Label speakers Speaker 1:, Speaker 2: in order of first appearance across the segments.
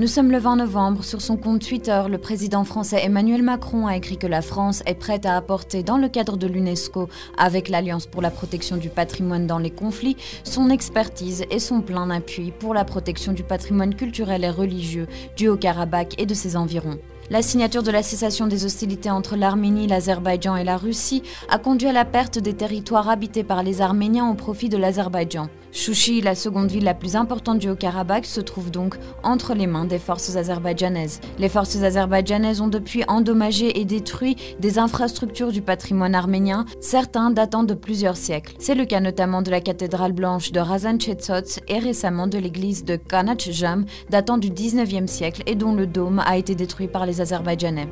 Speaker 1: Nous sommes le 20 novembre. Sur son compte Twitter, le président français Emmanuel Macron a écrit que la France est prête à apporter, dans le cadre de l'UNESCO, avec l'Alliance pour la protection du patrimoine dans les conflits, son expertise et son plein appui pour la protection du patrimoine culturel et religieux du Haut-Karabakh et de ses environs. La signature de la cessation des hostilités entre l'Arménie, l'Azerbaïdjan et la Russie a conduit à la perte des territoires habités par les Arméniens au profit de l'Azerbaïdjan. Chouchi, la seconde ville la plus importante du Haut-Karabakh, se trouve donc entre les mains des forces azerbaïdjanaises. Les forces azerbaïdjanaises ont depuis endommagé et détruit des infrastructures du patrimoine arménien, certains datant de plusieurs siècles. C'est le cas notamment de la cathédrale blanche de Razan Chetsotz et récemment de l'église de Kanachjam, datant du 19e siècle et dont le dôme a été détruit par les Azerbaïdjanais.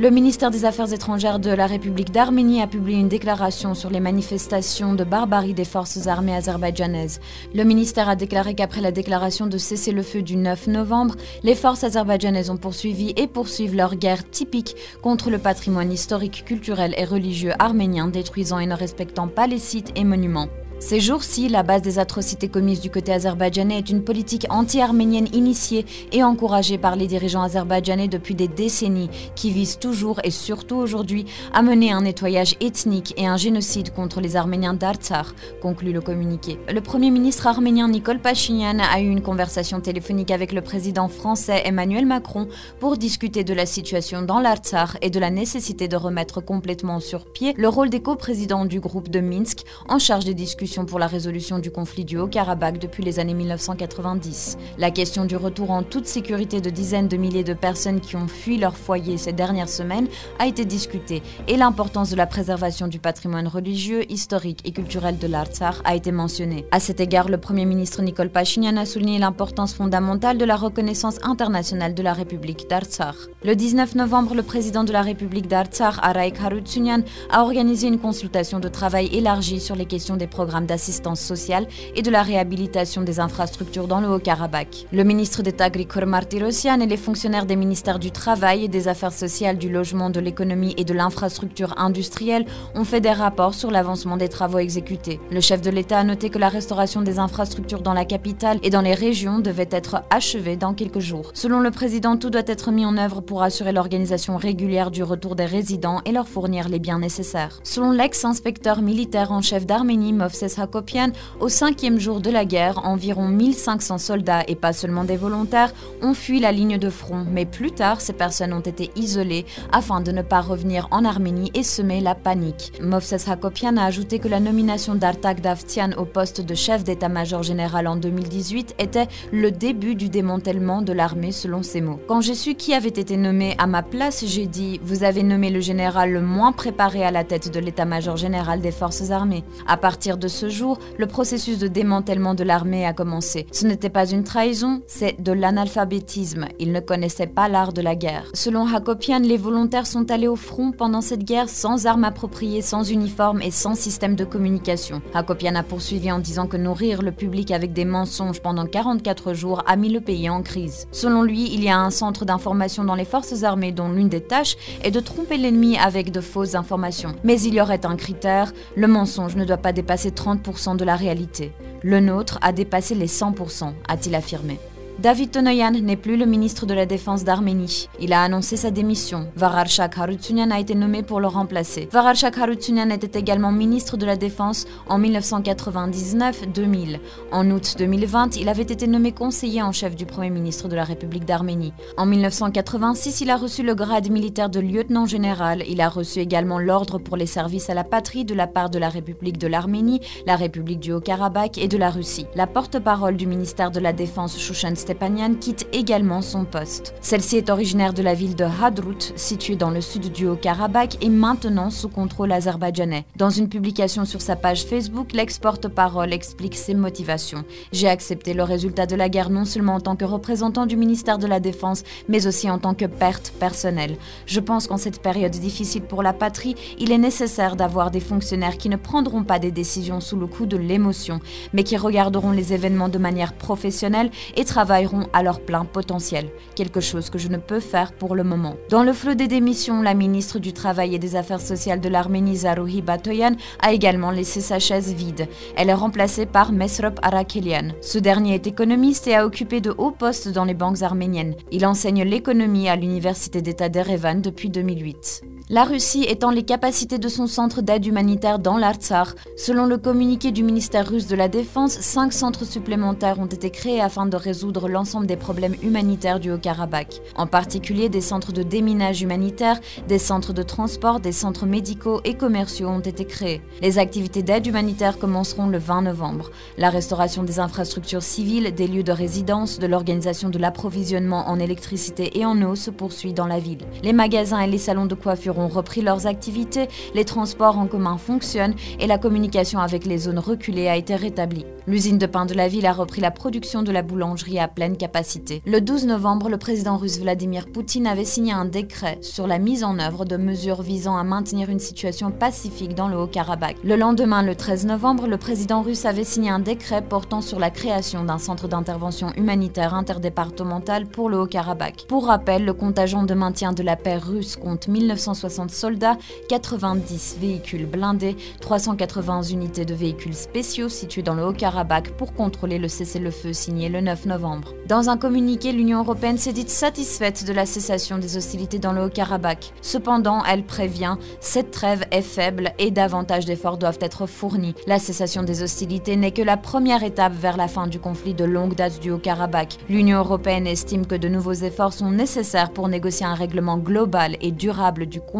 Speaker 1: Le ministère des Affaires étrangères de la République d'Arménie a publié une déclaration sur les manifestations de barbarie des forces armées azerbaïdjanaises. Le ministère a déclaré qu'après la déclaration de cessez-le-feu du 9 novembre, les forces azerbaïdjanaises ont poursuivi et poursuivent leur guerre typique contre le patrimoine historique, culturel et religieux arménien, détruisant et ne respectant pas les sites et monuments. Ces jours-ci, la base des atrocités commises du côté azerbaïdjanais est une politique anti-arménienne initiée et encouragée par les dirigeants azerbaïdjanais depuis des décennies, qui vise toujours et surtout aujourd'hui à mener un nettoyage ethnique et un génocide contre les Arméniens d'Artsar, conclut le communiqué. Le premier ministre arménien Nicole Pachinian a eu une conversation téléphonique avec le président français Emmanuel Macron pour discuter de la situation dans l'Artsar et de la nécessité de remettre complètement sur pied le rôle des coprésidents du groupe de Minsk en charge des discussions pour la résolution du conflit du Haut-Karabakh depuis les années 1990. La question du retour en toute sécurité de dizaines de milliers de personnes qui ont fui leur foyer ces dernières semaines a été discutée et l'importance de la préservation du patrimoine religieux, historique et culturel de l'Artsar a été mentionnée. À cet égard, le Premier ministre Nicole Pachinian a souligné l'importance fondamentale de la reconnaissance internationale de la République d'Artsar. Le 19 novembre, le président de la République d'Artsar, Araik Harutyunyan, a organisé une consultation de travail élargie sur les questions des programmes d'assistance sociale et de la réhabilitation des infrastructures dans le Haut-Karabakh. Le ministre d'État Grigor Martirosyan et les fonctionnaires des ministères du Travail et des Affaires sociales, du Logement, de l'Économie et de l'Infrastructure industrielle ont fait des rapports sur l'avancement des travaux exécutés. Le chef de l'État a noté que la restauration des infrastructures dans la capitale et dans les régions devait être achevée dans quelques jours. Selon le président, tout doit être mis en œuvre pour assurer l'organisation régulière du retour des résidents et leur fournir les biens nécessaires. Selon l'ex-inspecteur militaire en chef d'Arménie, Movses Hakopian, au cinquième jour de la guerre, environ 1500 soldats, et pas seulement des volontaires, ont fui la ligne de front, mais plus tard, ces personnes ont été isolées afin de ne pas revenir en Arménie et semer la panique. Movses Hakopian a ajouté que la nomination d'Artak Davtian au poste de chef d'état-major général en 2018 était le début du démantèlement de l'armée selon ses mots. Quand j'ai su qui avait été nommé à ma place, j'ai dit Vous avez nommé le général le moins préparé à la tête de l'état-major général des forces armées. À partir de ce jour, le processus de démantèlement de l'armée a commencé. Ce n'était pas une trahison, c'est de l'analphabétisme. Ils ne connaissaient pas l'art de la guerre. Selon Hakopian, les volontaires sont allés au front pendant cette guerre sans armes appropriées, sans uniforme et sans système de communication. Hakopian a poursuivi en disant que nourrir le public avec des mensonges pendant 44 jours a mis le pays en crise. Selon lui, il y a un centre d'information dans les forces armées dont l'une des tâches est de tromper l'ennemi avec de fausses informations. Mais il y aurait un critère, le mensonge ne doit pas dépasser 30% de la réalité. Le nôtre a dépassé les 100%, a-t-il affirmé. David Tonoyan n'est plus le ministre de la Défense d'Arménie. Il a annoncé sa démission. Vararshak Harutyunyan a été nommé pour le remplacer. Vararshak Harutyunyan était également ministre de la Défense en 1999-2000. En août 2020, il avait été nommé conseiller en chef du Premier ministre de la République d'Arménie. En 1986, il a reçu le grade militaire de lieutenant général. Il a reçu également l'ordre pour les services à la patrie de la part de la République de l'Arménie, la République du Haut-Karabakh et de la Russie. La porte-parole du ministère de la Défense, Shushan Stepanian quitte également son poste. Celle-ci est originaire de la ville de Hadrut, située dans le sud du Haut-Karabakh et maintenant sous contrôle azerbaïdjanais. Dans une publication sur sa page Facebook, l'ex-porte-parole explique ses motivations. J'ai accepté le résultat de la guerre non seulement en tant que représentant du ministère de la Défense, mais aussi en tant que perte personnelle. Je pense qu'en cette période difficile pour la patrie, il est nécessaire d'avoir des fonctionnaires qui ne prendront pas des décisions sous le coup de l'émotion, mais qui regarderont les événements de manière professionnelle et travailleront à leur plein potentiel, quelque chose que je ne peux faire pour le moment. Dans le flot des démissions, la ministre du Travail et des Affaires sociales de l'Arménie, Zarouhi Batoyan, a également laissé sa chaise vide. Elle est remplacée par Mesrop Arakelian. Ce dernier est économiste et a occupé de hauts postes dans les banques arméniennes. Il enseigne l'économie à l'Université d'État d'Erevan depuis 2008. La Russie étend les capacités de son centre d'aide humanitaire dans l'Artsar. Selon le communiqué du ministère russe de la Défense, cinq centres supplémentaires ont été créés afin de résoudre l'ensemble des problèmes humanitaires du Haut-Karabakh. En particulier, des centres de déminage humanitaire, des centres de transport, des centres médicaux et commerciaux ont été créés. Les activités d'aide humanitaire commenceront le 20 novembre. La restauration des infrastructures civiles, des lieux de résidence, de l'organisation de l'approvisionnement en électricité et en eau se poursuit dans la ville. Les magasins et les salons de coiffure repris leurs activités, les transports en commun fonctionnent et la communication avec les zones reculées a été rétablie. L'usine de pain de la ville a repris la production de la boulangerie à pleine capacité. Le 12 novembre, le président russe Vladimir Poutine avait signé un décret sur la mise en œuvre de mesures visant à maintenir une situation pacifique dans le Haut-Karabakh. Le lendemain, le 13 novembre, le président russe avait signé un décret portant sur la création d'un centre d'intervention humanitaire interdépartemental pour le Haut-Karabakh. Pour rappel, le contingent de maintien de la paix russe compte 1960 soldats, 90 véhicules blindés, 380 unités de véhicules spéciaux situés dans le Haut-Karabakh pour contrôler le cessez-le-feu signé le 9 novembre. Dans un communiqué, l'Union européenne s'est dite satisfaite de la cessation des hostilités dans le Haut-Karabakh. Cependant, elle prévient, cette trêve est faible et davantage d'efforts doivent être fournis. La cessation des hostilités n'est que la première étape vers la fin du conflit de longue date du Haut-Karabakh. L'Union européenne estime que de nouveaux efforts sont nécessaires pour négocier un règlement global et durable du conflit,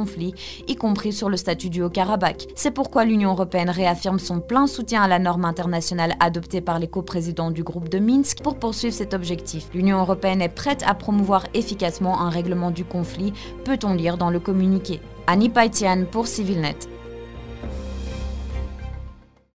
Speaker 1: y compris sur le statut du Haut-Karabakh. C'est pourquoi l'Union européenne réaffirme son plein soutien à la norme internationale adopté par les coprésidents du groupe de Minsk pour poursuivre cet objectif. L'Union européenne est prête à promouvoir efficacement un règlement du conflit, peut-on lire dans le communiqué. Annie Paitian pour CivilNet.